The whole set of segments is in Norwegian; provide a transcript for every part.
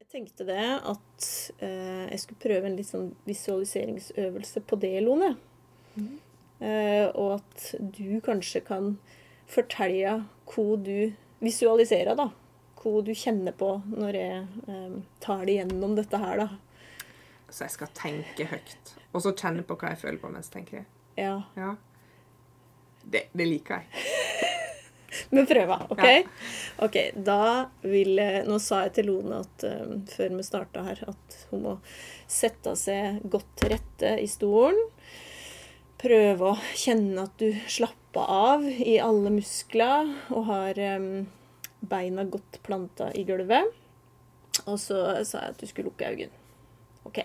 Jeg tenkte det at eh, jeg skulle prøve en litt sånn visualiseringsøvelse på det, Lone. Eh, og at du kanskje kan fortelle hva du visualiserer, da. Hva du kjenner på når jeg eh, tar det gjennom dette her, da. Så jeg skal tenke høyt. Og så kjenne på hva jeg føler på mens jeg tenker. Ja. Ja. Det, det liker jeg. Vi prøver, OK? Ok, Da vil jeg Nå sa jeg til Lone at eh, før vi starta her, at hun må sette seg godt til rette i stolen. Prøve å kjenne at du slapper av i alle muskler og har um, beina godt planta i gulvet. Og så sa jeg at du skulle lukke øynene. OK.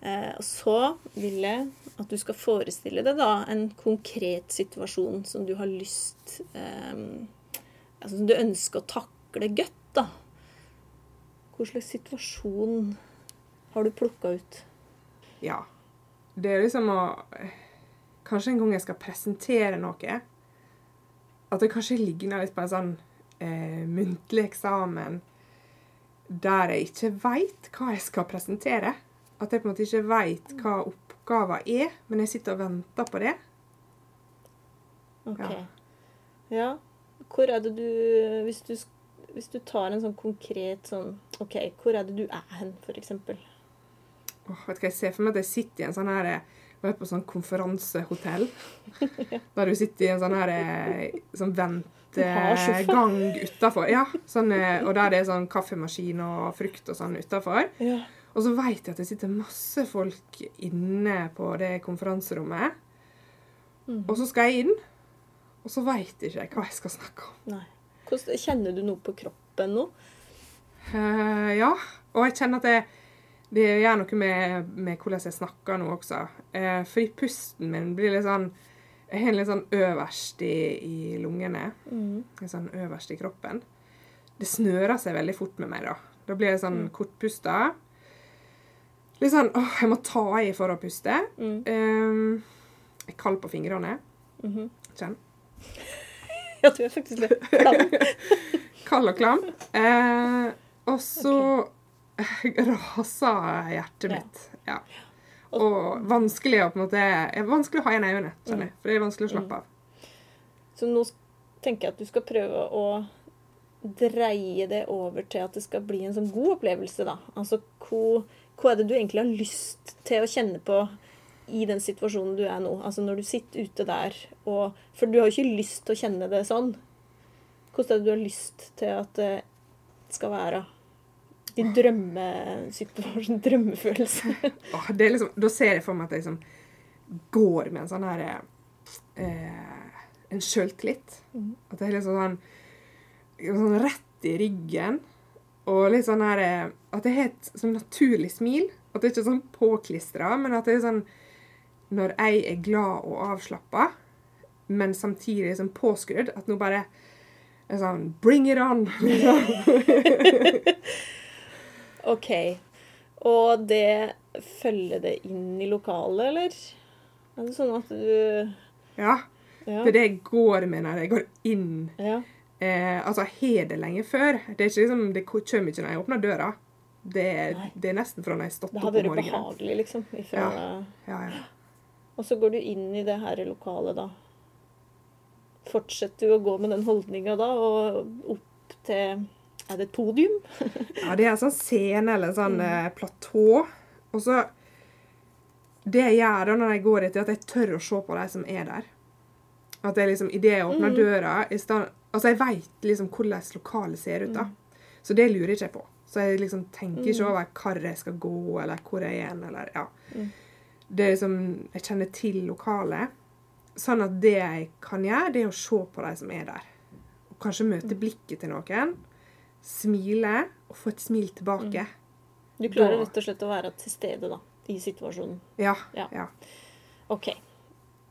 Eh, og så vil jeg at du skal forestille deg da en konkret situasjon som du har lyst um, altså Som du ønsker å takle godt, da. Hva slags situasjon har du plukka ut? Ja. Det er liksom å Kanskje en gang jeg skal presentere noe. At det kanskje ligner litt på en sånn eh, muntlig eksamen der jeg ikke veit hva jeg skal presentere. At jeg på en måte ikke veit hva oppgava er, men jeg sitter og venter på det. Ok. Ja. Ja. Hvor er det du hvis, du hvis du tar en sånn konkret sånn OK, hvor er det du er hen, eksempel? Åh, vet du hva jeg ser for meg at jeg sitter i en sånn her er på sånn konferansehotell. Der du sitter i en sånn her eh, sånn ventegang utafor. Ja, sånn, eh, og der det er sånn kaffemaskin og frukt og sånn utafor. Ja. Og så veit jeg at det sitter masse folk inne på det konferanserommet. Mm. Og så skal jeg inn, og så veit ikke jeg hva jeg skal snakke om. Nei. Hvordan, kjenner du noe på kroppen nå? Uh, ja, og jeg kjenner at det, det gjør noe med, med hvordan jeg snakker nå også. Uh, fordi pusten min blir litt sånn Jeg har den litt sånn øverst i, i lungene. Mm. Litt sånn øverst i kroppen. Det snører seg veldig fort med meg, da. Da blir jeg sånn kortpusta. Litt sånn åh, jeg må ta i for å puste. Mm. Um, jeg er kald på fingrene. Mhm. Kjenn. Ja, du er faktisk litt klam. Kald og klam. Uh, og så raser hjertet mitt. Ja. Og vanskelig å på en måte er vanskelig å ha igjen øynene, kjenner jeg. For det er vanskelig å slappe av. Så nå tenker jeg at du skal prøve å dreie det over til at det skal bli en sånn god opplevelse, da. Altså hva, hva er det du egentlig har lyst til å kjenne på i den situasjonen du er nå? Altså når du sitter ute der og For du har jo ikke lyst til å kjenne det sånn. Hvordan er det du har lyst til at det skal være? Din drømmesituasjon, drømmefølelse. oh, det er liksom, da ser jeg for meg at jeg liksom går med en sånn her eh, En sjøltillit. Mm. At jeg liksom sånn, sånn rett i ryggen. Og litt sånn her eh, At jeg har et sånn naturlig smil. At det ikke er sånn påklistra, men at det er sånn Når jeg er glad og avslappa, men samtidig sånn påskrudd, at nå bare er sånn Bring it on! OK. Og det følger det inn i lokalet, eller? Er det sånn at du Ja. Ja. Det er det går med når jeg går inn. ja. Eh, altså, har det lenge før. Det, er ikke liksom, det kommer ikke når jeg åpner døra. Det, er- det er nesten fra når jeg stått Det opp har om vært behagelig, liksom. Ifra, Ja, ja. Og så går du inn i det her lokalet, da. Fortsetter du å gå med den holdninga da, og opp til Er det et podium? ja, det er en sånn scene eller en sånn Mm. eh, platå. Og så Det jeg gjør da når jeg går dit, er at jeg tør å se på de som er der. At jeg liksom, Idet jeg åpner Mm. døra i stand, Altså, jeg veit liksom hvordan lokalet ser ut, da. Mm. Så det lurer jeg ikke på. Så jeg liksom tenker ikke over hvor jeg skal gå, eller hvor jeg er eller ja. Mm. Det er liksom Jeg kjenner til lokalet. Sånn at det jeg kan gjøre, det er å se på de som er der. Og kanskje møte Mm. blikket til noen. Smile, og få et smil tilbake. Du klarer rett og slett å være til stede da, i situasjonen. Ja. Ja. ja. OK.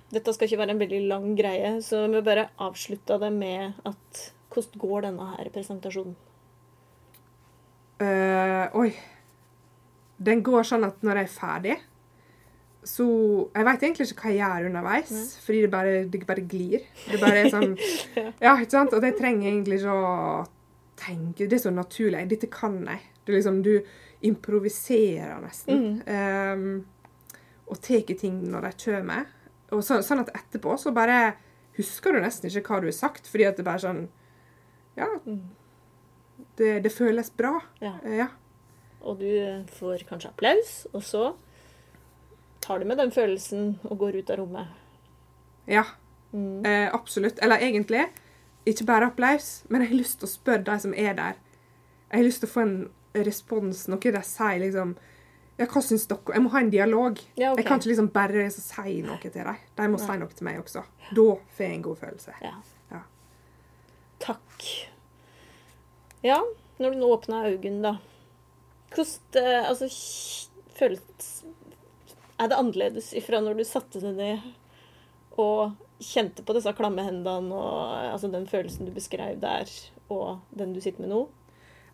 Dette skal ikke være en veldig lang greie, så vi bare avslutta det med at Hvordan går denne her presentasjonen? Uh, oi. Den går sånn at når jeg er ferdig, så Jeg veit egentlig ikke hva jeg gjør underveis, fordi det bare, det bare glir. Det bare er sånn Ja, ikke sant? Og jeg trenger egentlig ikke å tenke Det er så naturlig. Dette kan jeg. Det er liksom Du improviserer nesten. Um, og tar ting når de kommer. Og så, sånn at etterpå så bare husker du nesten ikke hva du har sagt, fordi at det bare sånn Ja. Det, det føles bra. Ja. Ja. Og du får kanskje applaus, og så tar du med den følelsen og går ut av rommet. Ja, Mm. eh, absolutt. Eller egentlig ikke bare applaus, men jeg har lyst til å spørre de som er der. Jeg har lyst til å få en respons, noe de sier liksom hva syns dere? Jeg må ha en dialog. Ja, okay. Jeg kan ikke liksom bare si noe til dem. De må si noe til meg også. Da får jeg en god følelse. Ja. Ja. Takk. Ja, når du nå åpna øynene, da. Hvordan eh, Altså, føles Er det annerledes ifra når du satte deg ned og kjente på disse klamme hendene og altså den følelsen du beskrev der, og den du sitter med nå?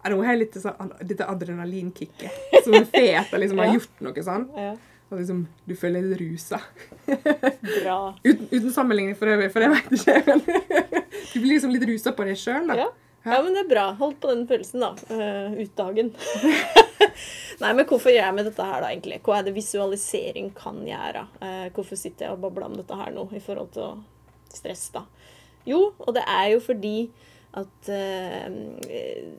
Har jeg litt sånn, dette adrenalinkicket som er fet etter liksom har Ja. gjort noe sånn. Ja. Og liksom, du føler deg rusa. Bra. Uten, uten sammenligning for øvrig, for jeg vet ikke. Men du blir liksom litt rusa på deg sjøl, da. Ja. ja, men det er bra. Hold på den følelsen, da. Uh, ut dagen. Nei, men hvorfor gjør jeg med dette her, da, egentlig? Hva er det visualisering kan gjøre? Uh, hvorfor sitter jeg og babler om dette her nå i forhold til stress, da? Jo, og det er jo fordi at eh,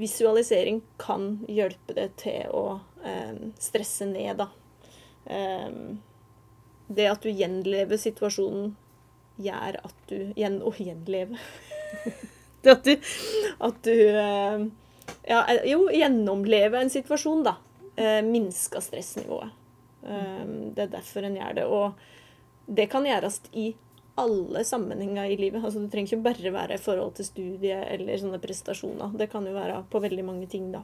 visualisering kan hjelpe deg til å eh, stresse ned, da. Eh, det at du gjenlever situasjonen, gjør at du gjen, Å, gjenleve. det at du, at du eh, ja, jo, gjennomleve en situasjon, da. Eh, minsker stressnivået. Eh, det er derfor en gjør det. Og det kan gjøres i alle sammenhenger i livet. Altså, det trenger ikke bare være i forhold til studie eller sånne prestasjoner. Det kan jo være på veldig mange ting, da.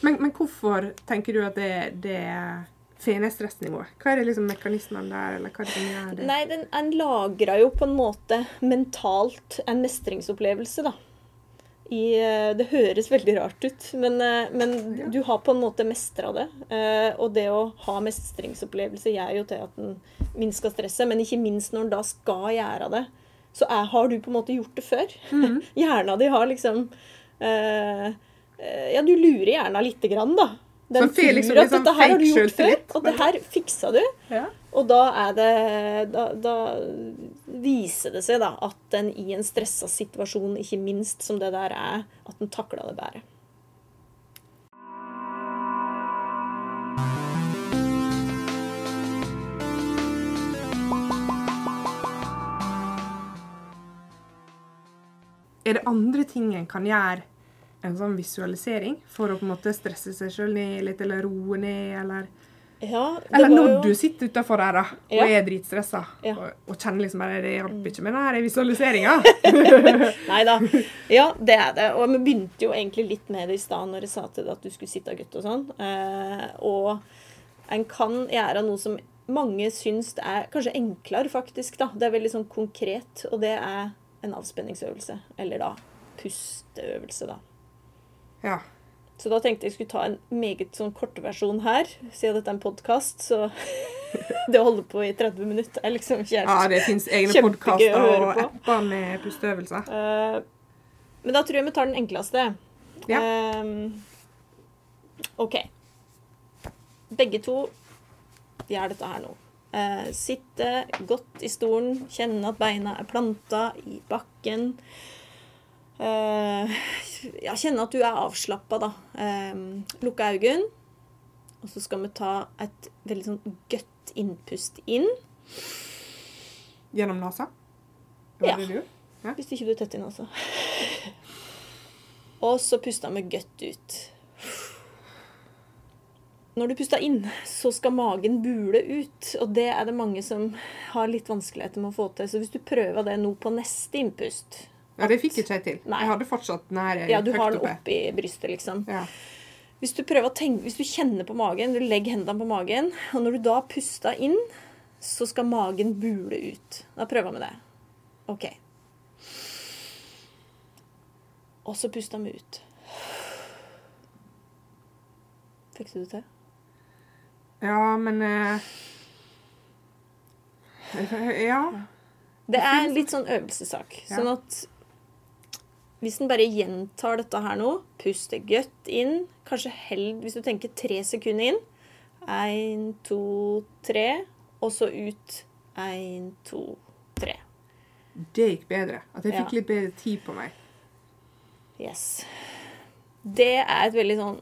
Men, men hvorfor tenker du at det, det er fine stressnivået? Hva er det liksom mekanismene der, eller hva er det gjør det? Nei, den, en lagrer jo på en måte mentalt en mestringsopplevelse, da. I, eh, det høres veldig rart ut, men, eh, men Ja. du har på en måte mestra det. Eh, Og det å ha mestringsopplevelse gjør jo til at en minsker stresset, men ikke minst når en da skal gjøre det, så er, har du på en måte gjort det før. Hjerna di har liksom eh, Ja, du lurer hjerna lite grann, da. Den Så får liksom at sånn dette her har du gjort før, og det her fiksa du. Ja. Og da er det da, da viser det seg da at en i en stressa situasjon, ikke minst som det der er, at en takler det bedre. Er det andre ting en kan gjøre en sånn visualisering for å på en måte stresse seg sjøl ned litt, eller roe ned, eller Ja, Eller når jo du sitter utafor der da, og Ja. er dritstressa, Ja. og, og kjenner liksom bare det hjelper ikke med den visualiseringa. Nei da. Ja, det er det. Og vi begynte jo egentlig litt med det i stad når jeg sa til deg at du skulle sitte gutt og sånn. Eh, og en kan gjøre noe som mange syns er kanskje enklere, faktisk. da. Det er veldig sånn konkret, og det er en avspenningsøvelse. Eller da pusteøvelse, da. ja. Så da tenkte jeg skulle ta en meget sånn kortversjon her, siden dette er en podkast, så det å holde på i 30 minutter er liksom ikke ja, det fins egne podkaster og apper med pusteøvelser. Uh, Men da tror jeg vi tar den enkleste. Ja. Uh, OK. Begge to gjør dette her nå. Uh, sitte godt i stolen, kjenne at beina er planta i bakken. Eh, ja, kjenne at du er avslappa, da. Eh, lukke øynene. Og så skal vi ta et veldig sånn godt innpust inn. Gjennom nesa? Ja. Ja. Hvis ikke du er tett i nesa. Og så puster vi godt ut. Når du puster inn, så skal magen bule ut. Og det er det mange som har litt vanskeligheter med å få til. Så hvis du prøver det nå på neste innpust Ja, det fikk ikke jeg til. Nei. Jeg hadde fortsatt den her Ja, du har den oppi brystet, liksom. Ja. Hvis du tenke, hvis du kjenner på magen, du legger hendene på magen, og når du da puster inn, så skal magen bule ut. Da prøver vi det. OK. Og så puster vi ut. Fikk du det til? ja, men eh, Ja. Det er en litt sånn øvelsessak. Sånn at hvis en bare gjentar dette her nå, puster godt inn, kanskje held hvis du tenker tre sekunder inn Én, to, tre, og så ut. Én, to, tre. Det gikk bedre. At jeg Ja. fikk litt bedre tid på meg. Yes. Det er et veldig sånn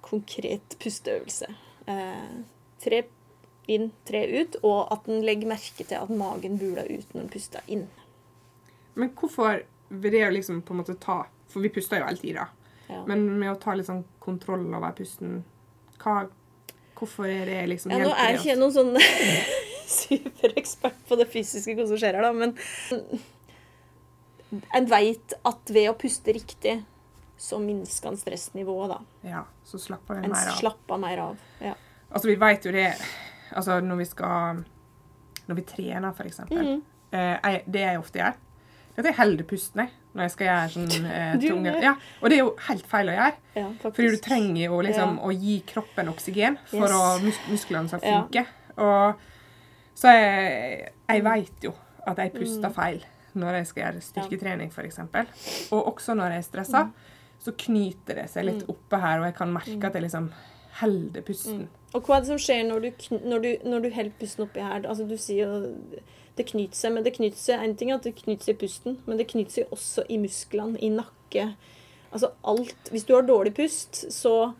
konkret pusteøvelse. Eh, tre inn, tre ut, og at en legger merke til at magen buler ut når en puster inn. Men hvorfor det å liksom på en måte ta For vi puster jo hele tida. Ja. Men med å ta litt sånn kontroll over pusten hva, Hvorfor er det liksom Ja, nå er ikke noen sånn superekspert på det fysiske hva som skjer her, da, men en veit at ved å puste riktig, så minsker en stressnivået, da. Ja, så slapper En mer av. slapper mer av. Ja. Altså, vi vet jo det Altså, når vi skal Når vi trener, for eksempel. -hmm. eh, jeg, det jeg ofte gjør, jeg holder pusten jeg, når jeg skal gjøre sånn eh, tunge ja, Og det er jo helt feil å gjøre. Ja. Fordi du trenger jo liksom Ja. å gi kroppen oksygen for Yes. å mus musklene skal funke. Og så jeg, jeg vet jo at jeg puster Mm. feil når jeg skal gjøre styrketrening, f.eks. Og også når jeg er stressa, Mm. så knyter det seg litt oppe her, og jeg kan merke at jeg liksom holder pusten. Og hva er det som skjer når du, når du, når du holder pusten oppi her? Altså, du sier jo det knyter seg, men det knyter seg En ting er at det knyter seg i pusten, men det knyter seg også i musklene, i nakke. Altså alt Hvis du har dårlig pust, så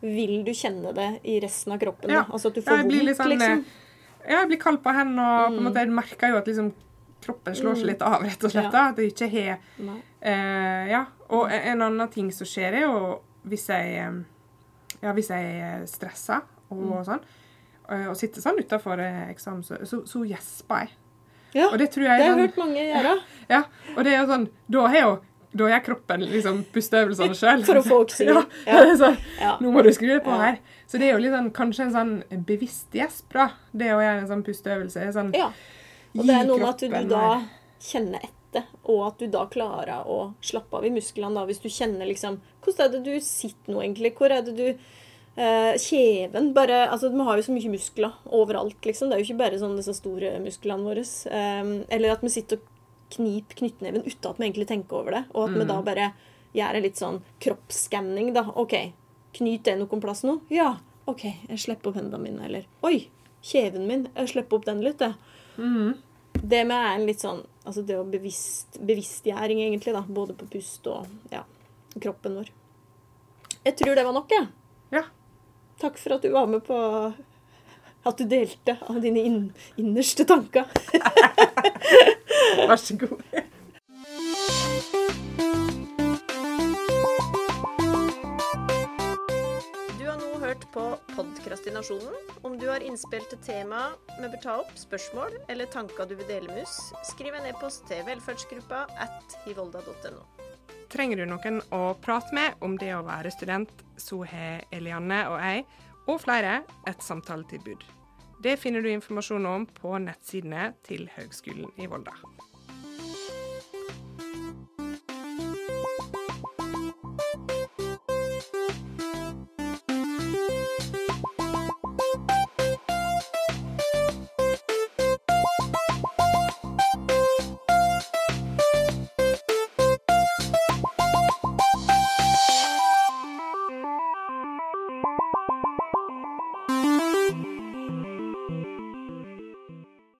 vil du kjenne det i resten av kroppen. Ja. Altså at du får vondt, sånn, liksom. Ja, jeg blir kald på hendene, og på en Mm. måte, jeg merker jo at liksom kroppen slår seg Mm. litt av, rett og slett. Ja. At jeg ikke har. Eh, ja, og en annen ting som skjer er jo hvis jeg eh, Ja, hvis jeg er stressa og Mm. sånn, eh, og sitter sånn utafor eksamen, så, så, så gjesper jeg. Ja, Og det tror det har jeg sånn, hørt mange gjøre. ja, Og det er jo sånn Da har jo da gjør kroppen liksom pusteøvelsene sjøl. For å få oksygen. Ja, Ja. sånn, Ja. Nå må du skru deg på Ja. her. Så det er jo litt sånn, kanskje en sånn bevisst gjesp, da. Det å gjøre en sånn pusteøvelse. Sånn, ja. Og det er noe med at du du da kjenner etter, og at du da klarer å slappe av i musklene. da, Hvis du kjenner liksom Hvordan er det du sitter nå, egentlig? Hvor er det du eh, Kjeven bare Altså, vi har jo så mye muskler overalt, liksom. Det er jo ikke bare sånn disse store musklene våre. Eh, eller at vi sitter og kniper knyttneven uten at vi egentlig tenker over det. Og at vi da bare gjør en litt sånn kroppsskanning, da. OK, knyt det noen plass nå? Ja. OK, jeg slipper opp hendene mine. Eller Oi, kjeven min. Jeg slipper opp den litt, jeg. Mm. Det med er en litt sånn Altså det å bevisst, bevisstgjøring, egentlig, da. Både på pust og ja, kroppen vår. Jeg tror det var nok, jeg. Ja. Takk for at du var med på At du delte av dine inn, innerste tanker. Vær så god. På Podkrastinasjonen. Om du har innspill til tema vi bør ta opp, spørsmål eller tanker du vil dele med oss, skriv en e-post til velferdsgruppa at hivolda.no. Trenger du noen å prate med om det å være student, så har Elianne og jeg, og flere, et samtaletilbud. Det finner du informasjon om på nettsidene til Høgskolen i Volda.